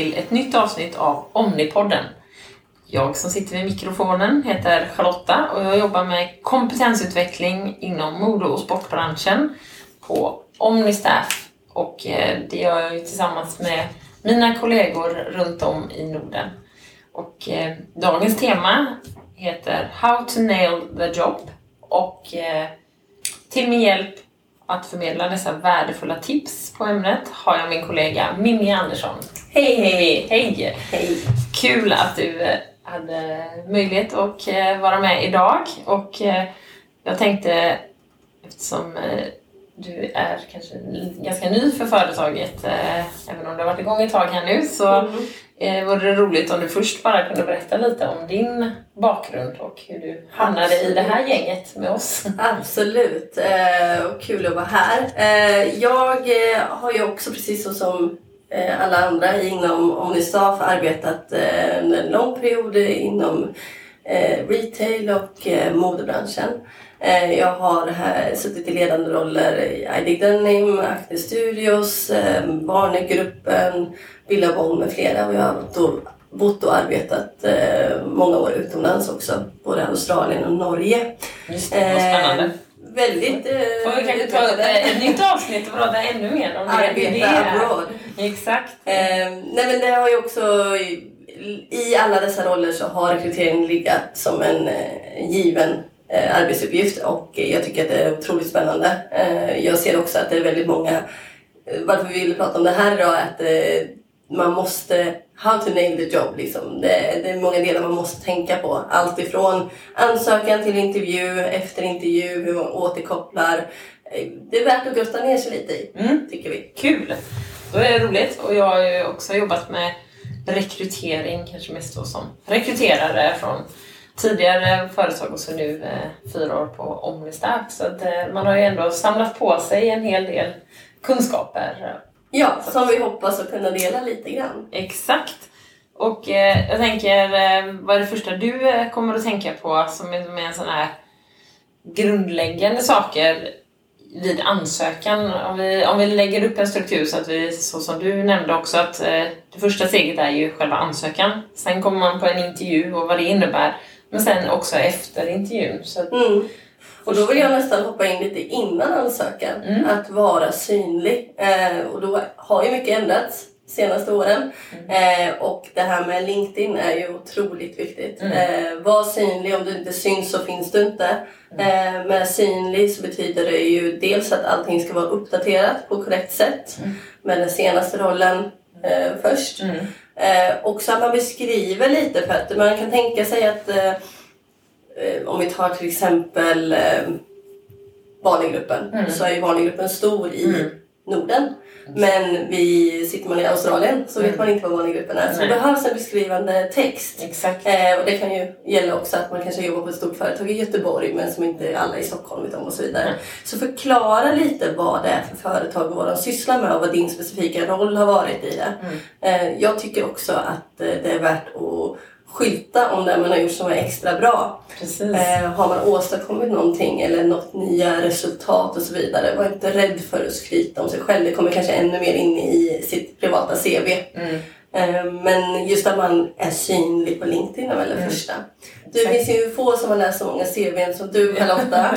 till ett nytt avsnitt av Omnipodden. Jag som sitter vid mikrofonen heter Charlotta och jag jobbar med kompetensutveckling inom mode och sportbranschen på Omnistaff och eh, det gör jag tillsammans med mina kollegor runt om i Norden. Och eh, dagens tema heter How to nail the job och eh, till min hjälp att förmedla dessa värdefulla tips på ämnet har jag min kollega Mimmi Andersson. Hej hej! Hej! Hej! Kul att du eh, hade möjlighet att eh, vara med idag och eh, jag tänkte eftersom du är kanske ganska ny för företaget, även om du har varit igång ett tag här nu, så mm. Eh, vore det roligt om du först bara kunde berätta lite om din bakgrund och hur du hamnade Absolut. i det här gänget med oss. Absolut, eh, och kul att vara här. Eh, jag eh, har ju också precis som eh, alla andra inom Omnistaf arbetat eh, en lång period inom retail och modebranschen. Jag har här suttit i ledande roller i ID Denim, Acne Studios, Barnegruppen, Billabong med flera och jag har då bott och arbetat eh, många år utomlands också. Både Australien och Norge. Just det, vad spännande. Eh, väldigt... Eh, Får vi kanske ta ett nytt avsnitt och prata ännu mer om det? Arbeta abroad. Exakt. Eh, nej men det har ju också... I alla dessa roller så har rekrytering legat som en eh, given eh, arbetsuppgift och jag tycker att det är otroligt spännande. Eh, jag ser också att det är väldigt många varför vi vill prata om det här idag att man måste, how to name the job liksom. Det, det, är många delar man måste tänka på. Allt ifrån ansökan till intervju, efter intervju, hur man återkopplar. Det är värt att grotta ner sig lite i, mm. tycker vi. Kul! Då är det roligt och jag har ju också jobbat med rekrytering, kanske mest då som rekryterare från tidigare företag och så nu eh, fyra år på Omnistaff. Så att, eh, man har ju ändå samlat på sig en hel del kunskaper Ja, som vi hoppas att kunna dela lite grann. Exakt. Och eh, jag tänker, eh, vad är det första du eh, kommer att tänka på som är, som är en sån här grundläggande saker vid ansökan? Om vi, om vi lägger upp en struktur så att vi, så som du nämnde också, att eh, det första steget är ju själva ansökan. Sen kommer man på en intervju och vad det innebär. Men sen också efter intervjun. Så att, mm. Och då vill jag nästan hoppa in lite innan ansökan. Mm. Att vara synlig. Eh, och då har ju mycket ändrats senaste åren. Mm. Eh, och det här med LinkedIn är ju otroligt viktigt. Mm. Eh, var synlig, om du inte syns så finns du inte. Mm. Eh, med synlig så betyder det ju dels att allting ska vara uppdaterat på korrekt sätt. Mm. Med den senaste rollen eh, först. Mm. Eh, och så att man beskriver lite för att man kan tänka sig att eh, om vi tar till exempel eh, barngruppen mm. så är ju barngruppen stor i. Norden. Men vi, sitter man i Australien så mm. vet man inte vad barngruppen är. Så det behövs en beskrivande text. Exakt. Eh, och det kan ju gälla också att man kanske jobbar på ett stort företag i Göteborg men som inte alla i Stockholm vet om och så vidare. Mm. Så förklara lite vad det är för företag och vad de sysslar med och vad din specifika roll har varit i det. Mm. Eh, jag tycker också att eh, det är värt att skylta om det man har gjort som är extra bra. Eh, har man åstadkommit någonting eller nått nya resultat och så vidare, var inte rädd för att skryta om sig själv. Det kommer kanske ännu mer in i sitt privata CV. Mm. Eh, men just att man är synlig på LinkedIn är väl det mm. första. Det finns ju få som har läst så många CVn som du Charlotta.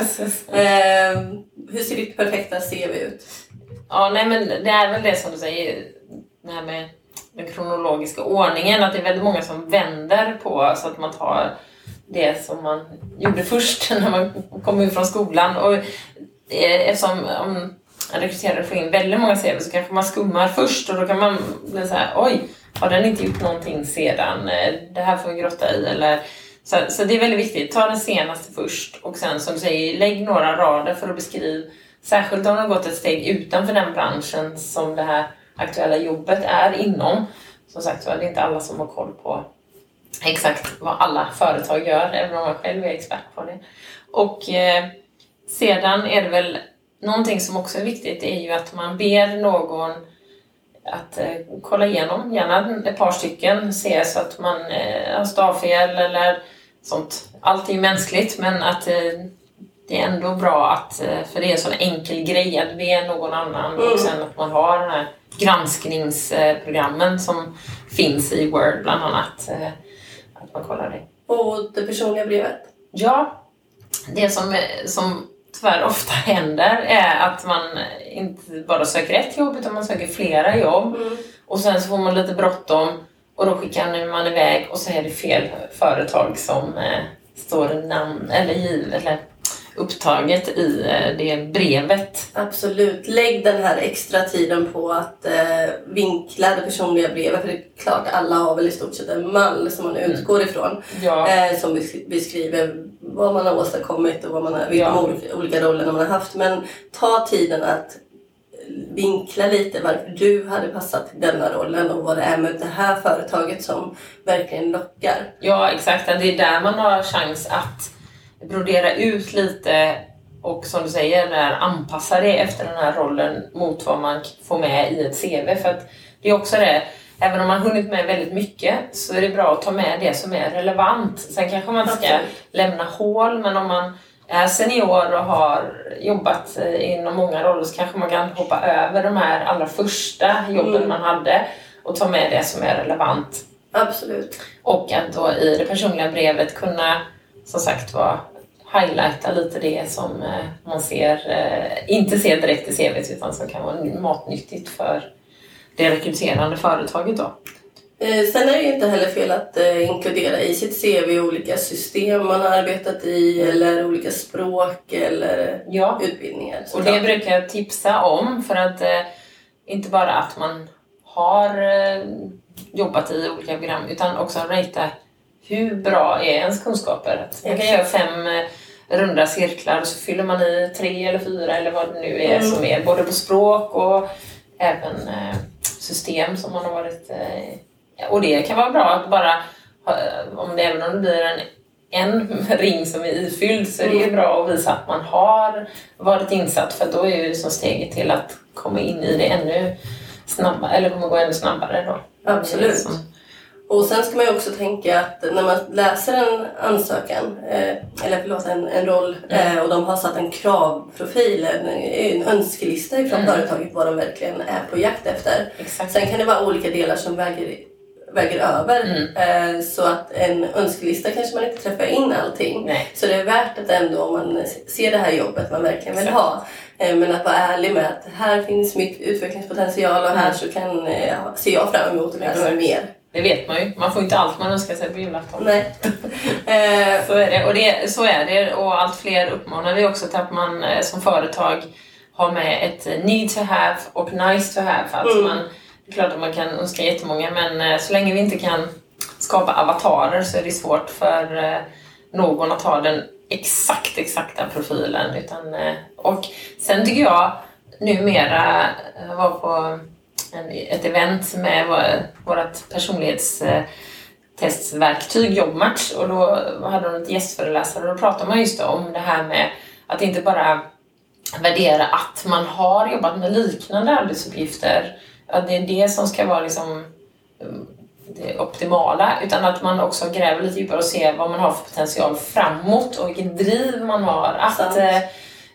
eh, hur ser ditt perfekta CV ut? Ja, nej men det är väl det som du säger, det här med den kronologiska ordningen. Att det är väldigt många som vänder på så att man tar det som man gjorde först när man kom ut från skolan. Och eh, eftersom om en rekryterare får in väldigt många CV så kanske man skummar först och då kan man bli så här, oj, har den inte gjort någonting sedan? Eh, det här får vi grotta i. Eller, så, så det är väldigt viktigt. Ta den senaste först och sen som du säger, lägg några rader för att beskriva, särskilt om du har gått ett steg utanför den branschen som det här aktuella jobbet är inom. Som sagt var, det är inte alla som har koll på exakt vad alla företag gör, även om jag själv är expert på det. Och eh, sedan är det väl någonting som också är viktigt, är ju att man ber någon att eh, kolla igenom, gärna ett par stycken, se så att man eh, har stavfel eller sånt. Allt är ju mänskligt men att eh, det är ändå bra att, för det är en sån enkel grej att be någon annan mm. och sen att man har den här granskningsprogrammen som finns i Word bland annat. Eh, att man kollar det. Och det personliga brevet? Ja, det som, som tyvärr ofta händer är att man inte bara söker ett jobb utan man söker flera jobb. Mm. Och sen så får man lite bråttom och då skickar man iväg och så är det fel företag som eh, står namn eller givet eller upptaget i eh, det brevet. Absolut. Lägg den här extra tiden på att eh, vinkla det personliga brevet. För det är klart, alla har väl i stort sett en mall som man mm. utgår ifrån. Ja. Eh, som beskriver vad man har åstadkommit och vad man har, vilka ja. olika, roller man har haft. Men ta tiden att vinkla lite varför du hade passat denna rollen och vad det är med det här företaget som verkligen lockar. Ja, exakt. Det är där man har chans att brodera ut lite och som du säger, anpassa det efter den här rollen mot vad man får med i ett CV. För att det är också det, även om man hunnit med väldigt mycket så är det bra att ta med det som är relevant. Sen kanske man ska Absolut. lämna hål, men om man är senior och har jobbat eh, inom många roller så kanske man kan hoppa över de här allra första jobben mm. man hade och ta med det som är relevant. Absolut. Och att då i det personliga brevet kunna som sagt var highlighta lite det som eh, man ser, eh, inte ser direkt i CVt utan som kan vara matnyttigt för det rekryterande företaget. Då. Eh, sen är det ju inte heller fel att inkludera i sitt CV olika system man har arbetat i eller olika språk eller ja. utbildningar. Och det brukar jag tipsa om för att inte bara att man har jobbat i olika program utan också rata hur bra är ens kunskaper? Man kan göra fem runda cirklar och så fyller man i tre eller fyra eller vad det nu är mm. som är både på språk och även eh, system som man har varit... Eh, och det kan vara bra att bara, om det, även om det blir en en ring som är ifylld så är det mm. bra att visa att man har varit insatt för då är ju som steget till att komma in i det ännu snabbare, eller kommer gå ännu snabbare då. Absolut. Och sen ska man ju också tänka att när man läser en ansökan, eh, eller förlåt en, en roll mm. eh, och de har satt en kravprofil, en, en önskelista ifrån mm. företaget vad de verkligen är på jakt efter. Exakt. Sen kan det vara olika delar som väger, väger över. Mm. Eh, så att en önskelista kanske man inte träffar in allting. Nej. Så det är värt att ändå om man ser det här jobbet man verkligen vill Exakt. ha. Eh, men att vara ärlig med att här finns mycket utvecklingspotential och här mm. så kan, eh, ser jag fram emot att lära mig mer. Det vet man ju. Man får inte allt man önskar sig på julafton. Nej. Eh, så är det. Och det, så är det. Och allt fler uppmanar vi också till att man eh, som företag har med ett need to have och nice to have. Att mm. man, det är klart att man kan önska jättemånga men eh, så länge vi inte kan skapa avatarer så är det svårt för någon att ha den exakt exakta profilen. Utan, och sen tycker jag numera, jag var på en, ett event med vårt personlighetstestverktyg Jobbmatch och då hade hon ett gästföreläsare. Och då pratade man just om det här med att inte bara värdera att man har jobbat med liknande arbetsuppgifter, att det är det som ska vara liksom mm, det optimala, utan att man också gräver lite djupare och ser vad man har för potential framåt och vilket driv man har. Att, eh,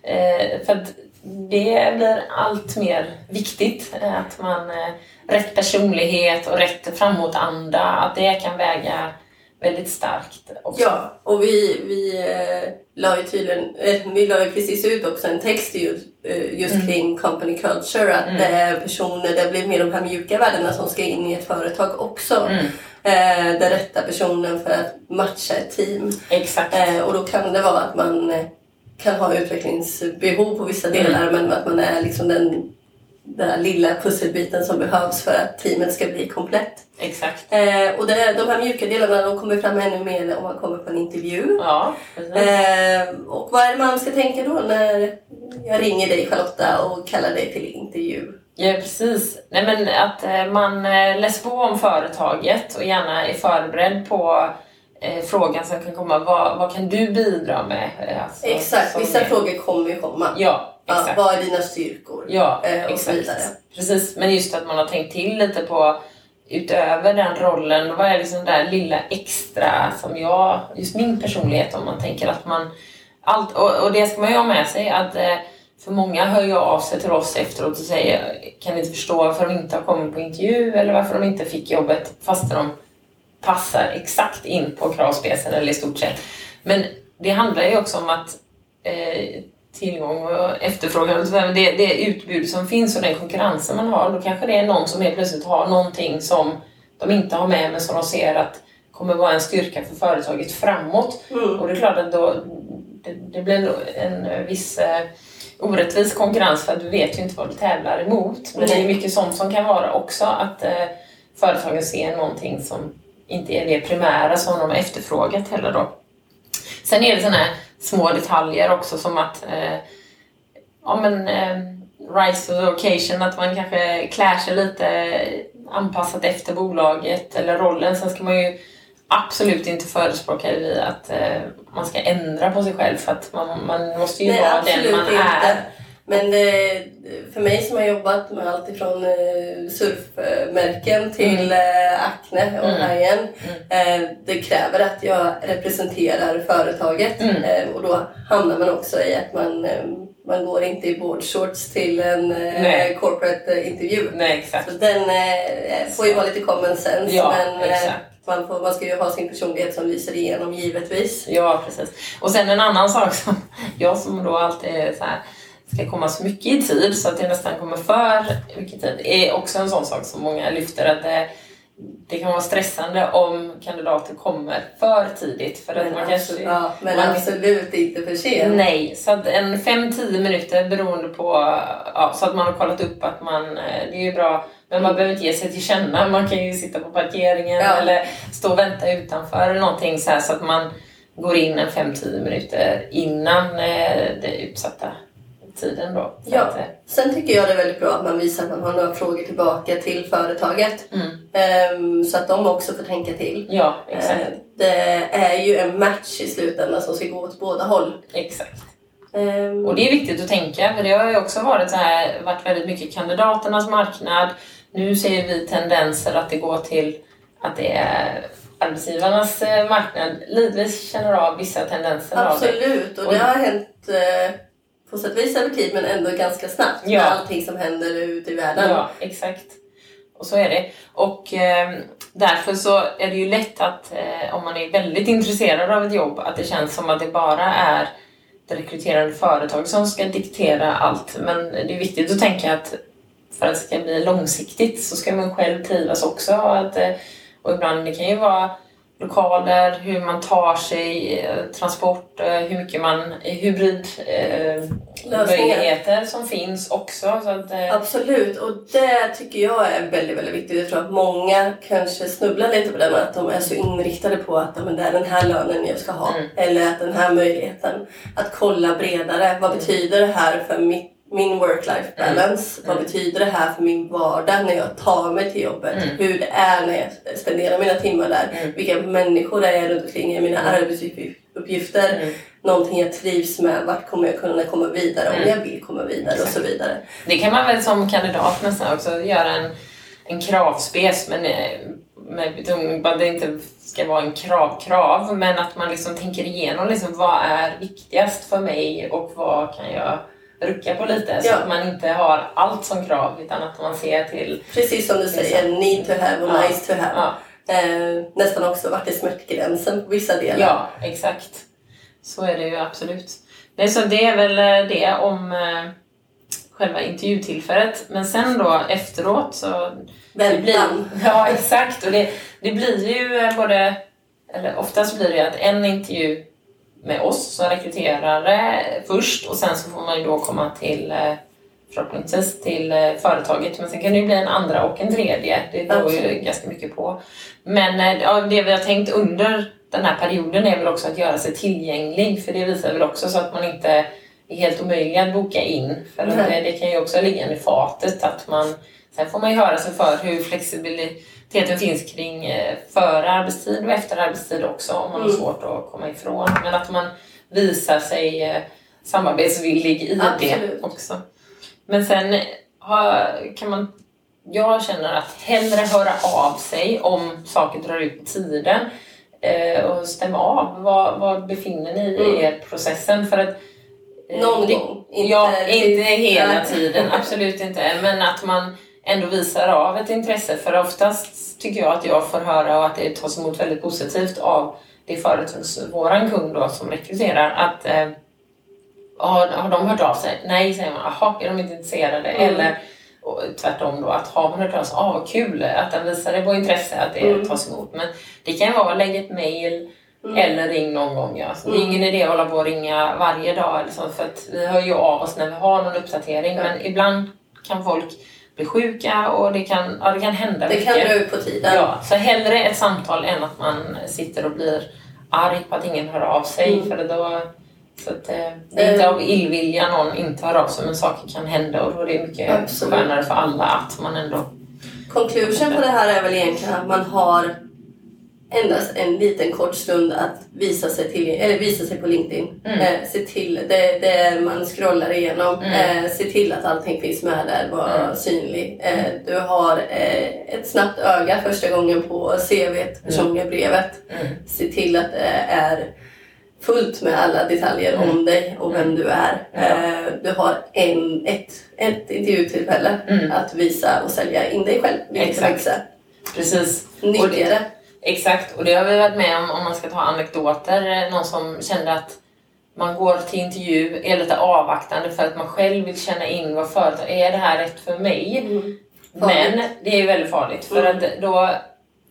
eh, för att det blir allt mer viktigt eh, att man eh, rätt personlighet och rätt framåtanda, att det kan väga väldigt starkt. Också. Ja, och vi, vi eh, la ju tydligen, vi la ju precis ut också en text just, just mm. kring company culture, att mm. personer, det blir mer de här mjuka värdena som ska in i ett företag också. Mm. Den rätta personen för att matcha ett team. Exakt. Och då kan det vara att man kan ha utvecklingsbehov på vissa delar mm. men att man är liksom den den här lilla pusselbiten som behövs för att teamet ska bli komplett. Exakt. Eh, och det, de här mjuka delarna de kommer fram ännu mer om man kommer på en intervju. Ja, eh, och vad är det man ska tänka då när jag ringer dig Charlotta och kallar dig till intervju? Ja precis. Nej, men att eh, man eh, läser på om företaget och gärna är förberedd på eh, frågan som kan komma, vad, vad kan du bidra med? Eh, alltså, exakt, vissa är... frågor kommer ju komma. Ja, exakt. Ja, vad är dina styrkor? Ja, eh, och exakt. Så vidare. Precis, men just att man har tänkt till lite på utöver den rollen, vad är liksom det där lilla extra som jag, just min personlighet om man tänker att man, allt, och, och det ska man ju ha med sig att eh, för många hör ju av sig till oss efteråt och säger kan inte förstå varför de inte har kommit på intervju eller varför de inte fick jobbet fast de passar exakt in på kravspecen eller i stort sett. Men det handlar ju också om att eh, tillgång och efterfrågan, det, det utbud som finns och den konkurrensen man har, då kanske det är någon som helt plötsligt har någonting som de inte har med men som de ser att kommer vara en styrka för företaget framåt. Mm. Och det är klart att då, det, det blir en viss eh, orättvis konkurrens för att du vet ju inte vad du tävlar emot. Men mm. det är mycket sånt som kan vara också att eh, företagen ser någonting som inte är det primära som de har efterfrågat heller då. Sen är det sådana här små detaljer också som att eh, ja men eh, rise to the occasion, att man kanske klär sig lite anpassat efter bolaget eller rollen. Sen ska man ju absolut inte förespråka vi att eh, man ska ändra på sig själv för att man, man måste ju Nej, vara den man inte. är. Men det, för mig som har jobbat med allt ifrån eh, surfmärken till mm. Eh, Acne och mm. High mm. Eh, det kräver att jag representerar företaget mm. och då hamnar man också i att man man går inte i boardshorts till en Nej. corporate intervju. Nej, exakt. Så den får ju vara lite common sense. Ja, men, exakt. Man, får, man ska ju ha sin personlighet som lyser igenom givetvis. Ja, precis. Och sen en annan sak som jag som då alltid är så här ska komma så mycket i tid så att det nästan kommer för mycket tid är också en sån sak som många lyfter att det, det kan vara stressande om kandidater kommer för tidigt. För men att man kanske, ja, men man, absolut inte för sent. Nej, så att en 5-10 minuter beroende på ja, så att man har kollat upp att man, det är ju bra men man behöver inte ge sig till känna. Man kan ju sitta på parkeringen ja. eller stå och vänta utanför eller någonting så, här, så att man går in en 5-10 minuter innan eh, det utsatta tiden då. Ja. Att, Sen tycker jag det är väldigt bra att man visar att man har några frågor tillbaka till företaget. Mm. Um, så att de också får tänka till. Ja, exakt. Uh, det är ju en match i slutändan som ska gå åt båda håll. Exakt. Um, och det är viktigt att tänka för det har ju också varit, så här, varit väldigt mycket kandidaternas marknad. Nu ser vi tendenser att det går till att det är arbetsgivarnas eh, marknad. Lidvis känner av vissa tendenser Absolut, av det. och, och det har hänt eh, på sätt och vis över tid men ändå ganska snabbt ja. med allting som händer ute i världen. Ja, exakt. Och så är det. Och eh, därför så är det ju lätt att eh, om man är väldigt intresserad av ett jobb att det känns som att det bara är det rekryterande företag som ska diktera allt. Men det är viktigt att tänka att för att det ska bli långsiktigt så ska man själv trivas också. Att, eh, och ibland det kan ju vara lokaler, hur man tar sig, eh, transport, eh, hur mycket man, hybridmöjligheter eh, som finns också. Så att, eh. Absolut, och det tycker jag är väldigt, väldigt viktigt. Jag tror att många kanske snubblar lite på det med att de är så inriktade på att men, det är den här lönen jag ska ha. Mm. Eller att den här möjligheten. Att kolla bredare. Vad mm. betyder det här för mitt min work-life mm. balance. Mm. Vad betyder det här för min vardag när jag tar mig till jobbet? Mm. Hur det är när jag spenderar mina timmar där. Mm. Vilka människor det är runt omkring i mina mm. arbetsuppgifter. Mm. Någonting jag trivs med. Vart kommer jag kunna komma vidare om mm. jag vill komma vidare Exakt. och så vidare. Det kan man väl som kandidat nästan också göra en, en kravspec men eh, med betoning på att det inte ska vara en kravkrav men att man liksom tänker igenom liksom, vad är viktigast för mig och vad kan jag rucka på lite så att man inte har allt som krav utan att man ser till... Precis som du säger, liksom. need to have och ja. nice to have. Ja. Eh, nästan också vart är smärtgränsen på vissa delar. Ja, exakt. Så är det ju absolut. Det är, så det är väl eh, det om eh, själva intervjutillfället. Men sen då efteråt så... Väntan. Ja, exakt. Och det, det blir ju eh, både... Eller oftast blir det att en intervju med oss som rekryterare först och sen så får man ju då komma till eh, förhoppningsvis till eh, företaget. Men sen kan det ju bli en andra och en tredje. Det beror ju ganska mycket på. Men eh, ja, det vi har tänkt under den här perioden är väl också att göra sig tillgänglig. För det visar väl också så att man inte är helt omöjlig att boka in. För det, det kan ju också ligga i fatet att man Sen får man ju höra sig för hur flexibilitet Teten finns kring eh, före arbetstid och efter arbetstid också om man har mm. svårt att komma ifrån. Men att man visar sig eh, samarbetsvillig i Absolut. det också. Men sen kan man, jag känner att hellre höra av sig om saker drar ut på tiden eh, och stämma av. Var, var befinner ni i mm. er processen? För att eh, Någon det, gång. Inte, ja, inte hela tiden, absolut inte. Men att man ändå visar av ett intresse. För oftast tycker jag att jag får höra och att det tas emot väldigt positivt av det företags, våran kund då som rekryterar. Att eh, har, har de hört av sig? Nej, säger man. Jaha, är de inte intresserade? Mm. Eller och tvärtom då, att har man hört av sig, ah vad kul att den visade på intresse, att det Mm. tas emot. Men det kan vara lägg ett mail Mm. eller ring någon gång. Ja. Så Det är ingen idé att hålla på och ringa varje dag eller så, för att vi hör ju av oss när vi har någon uppdatering. Men ibland kan folk bli sjuka och det kan, ja, det kan hända Det mycket. kan dra ut på tiden. Ja, så hellre ett samtal än att man sitter och blir arg på att ingen hör av sig. Mm. För då, så att, eh, det är inte av illvilja någon inte hör av sig, men saker kan hända och då är det mycket Absolut. skönare för alla att man ändå... Conclusion på det här är väl egentligen att man har endast en liten kort stund att visa sig, till, eller visa sig på LinkedIn. Mm. Eh, se till, det, det man scrollar igenom, Mm. eh, se till att allting finns med där, var Mm. synlig. Eh, du har eh, ett snabbt öga första gången på CV, personliga brevet. Mm. Se till att det är fullt med alla detaljer Mm. om dig och vem du är. Ja. Eh, du har en, ett, ett intervjutillfälle Mm. att visa och sälja in dig själv, Exakt. Precis. Nyttja det. Exakt, och det har vi varit med om om man ska ta anekdoter. Eh, Någon som kände att man går till intervju, är lite avvaktande för att man själv vill känna in vad företag, är det här rätt för mig? Mm. Men det är väldigt farligt för Mm. att då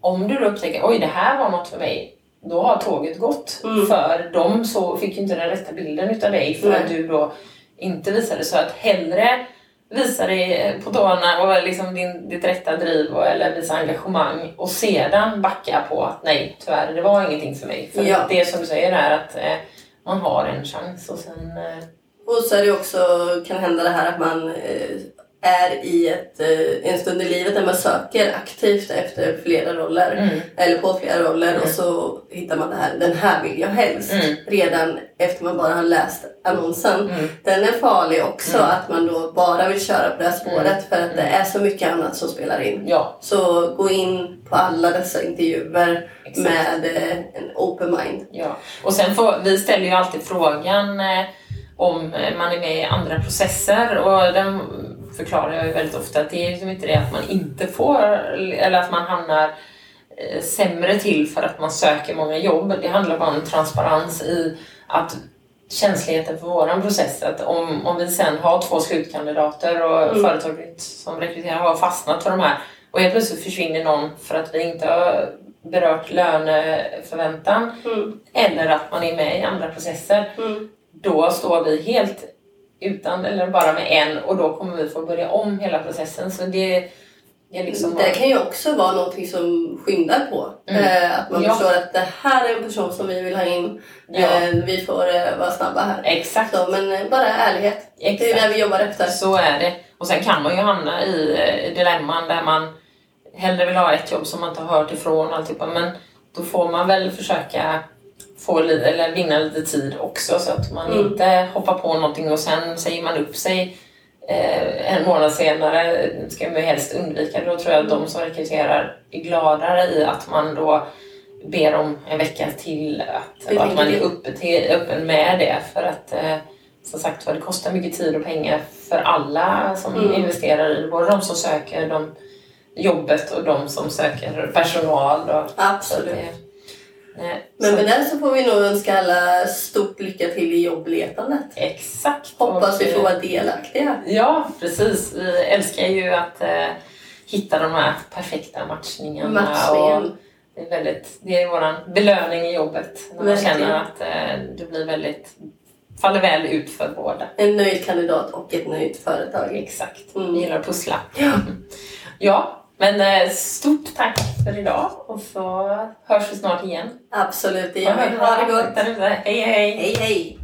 om du då upptäcker oj det här var något för mig då har tåget gått. Mm. För de så fick ju inte den rätta bilden utav dig för att du då inte visade. Så att hellre visa dig på tårna och liksom din, ditt rätta driv och, eller visa engagemang och sedan backa på att nej tyvärr det var ingenting för mig. För Ja. det som du säger är att eh, man har en chans och sen eh, Och så är det också, kan hända det här att man eh, är i ett, eh, en stund i livet där man söker aktivt efter flera roller. mm, Eller på flera roller Mm. och så hittar man det här, den här vill jag helst. Mm. Redan efter man bara har läst annonsen. mm, Den är farlig också Mm. att man då bara vill köra på det här spåret för att det Mm. är så mycket annat som spelar in. ja Så gå in på alla dessa intervjuer exakt. med eh, en open mind. Ja, och sen får, vi ställer ju alltid frågan eh, om man är med i andra processer och den förklarar jag ju väldigt ofta att det är liksom inte det att man inte får eller att man hamnar eh, sämre till för att man söker många jobb. Det handlar bara om transparens i att känsligheten för våran process, att om, om vi sen har två slutkandidater och Mm. företaget som rekryterar har fastnat för de här och helt plötsligt försvinner någon för att vi inte har berört löneförväntan Mm. eller att man är med i andra processer, Mm. då står vi helt utan eller bara med en och då kommer vi få börja om hela processen. Så det, det är liksom... Det kan ju också vara någonting som skyndar på. Mm. Eh, att man Ja. förstår att det här är en person som vi vill ha in. Ja. Eh, vi får eh, vara snabba här. Exakt, Så, men eh, bara ärlighet. Det är exakt. det vi jobbar efter. Så är det. Och sen kan man ju hamna i eh, dilemman där man hellre vill ha ett jobb som man inte har hört ifrån och alltihopa. Men då får man väl försöka få eller vinna lite tid också så att man Mm. inte hoppar på någonting och sen säger man upp sig eh, en månad senare ska man helst undvika. Då tror jag att de som rekryterar är gladare i att man då ber om en vecka till att, Det att man är uppe till, öppen med det. För att eh, som sagt det kostar mycket tid och pengar för alla som Mm. investerar i det. Både de som söker de, jobbet och de som söker personal. Och, Absolut. Nej, Men med det så får vi nog önska alla stort lycka till i jobbletandet. Exakt. Hoppas Och, vi får eh, vara delaktiga. Ja, precis. Vi älskar ju att eh, hitta de här perfekta matchningarna. Och Matchningen. det är, väldigt, det är vår belöning i jobbet. När man Verkligen. känner att eh, det blir väldigt, faller väl ut för båda. En nöjd kandidat och ett nöjt företag. Exakt. Mm. Vi gillar att pussla. Ja. Ja, men eh, stort tack för idag och så hörs vi snart igen. Absolut, det gör vi. Ha det gott. Hej hej! Hej hej!